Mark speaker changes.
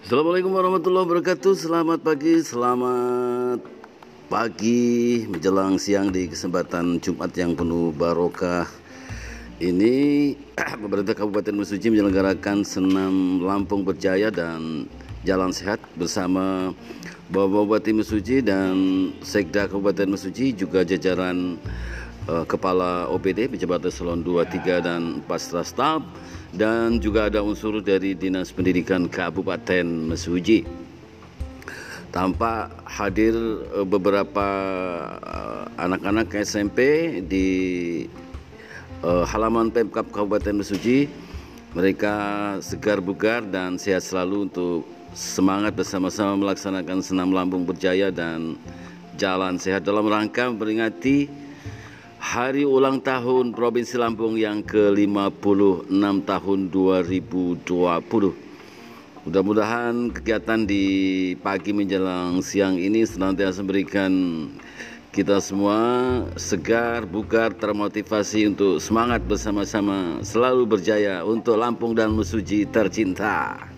Speaker 1: Assalamualaikum warahmatullahi wabarakatuh. Selamat pagi, selamat pagi. Menjelang siang di kesempatan Jumat yang penuh barokah Ini pemerintah Kabupaten Mesuji menyelenggarakan senam Lampung Berjaya dan Jalan Sehat bersama Bapak Bupati Mesuji dan Sekda Kabupaten Mesuji juga jajaran uh, Kepala OPD Pejabat Eselon 2, 3 dan 4 staf dan juga ada unsur dari Dinas Pendidikan Kabupaten Mesuji. Tampak hadir eh, beberapa eh, anak-anak SMP di uh, halaman Pemkap Kabupaten Mesuji. Mereka segar bugar dan sehat selalu untuk semangat bersama-sama melaksanakan senam lambung berjaya dan jalan sehat dalam rangka memperingati Hari ulang tahun Provinsi Lampung yang ke-56 tahun 2020. Mudah-mudahan kegiatan di pagi menjelang siang ini senantiasa memberikan kita semua segar, bugar, termotivasi untuk semangat bersama-sama selalu berjaya untuk Lampung dan Mesuji tercinta.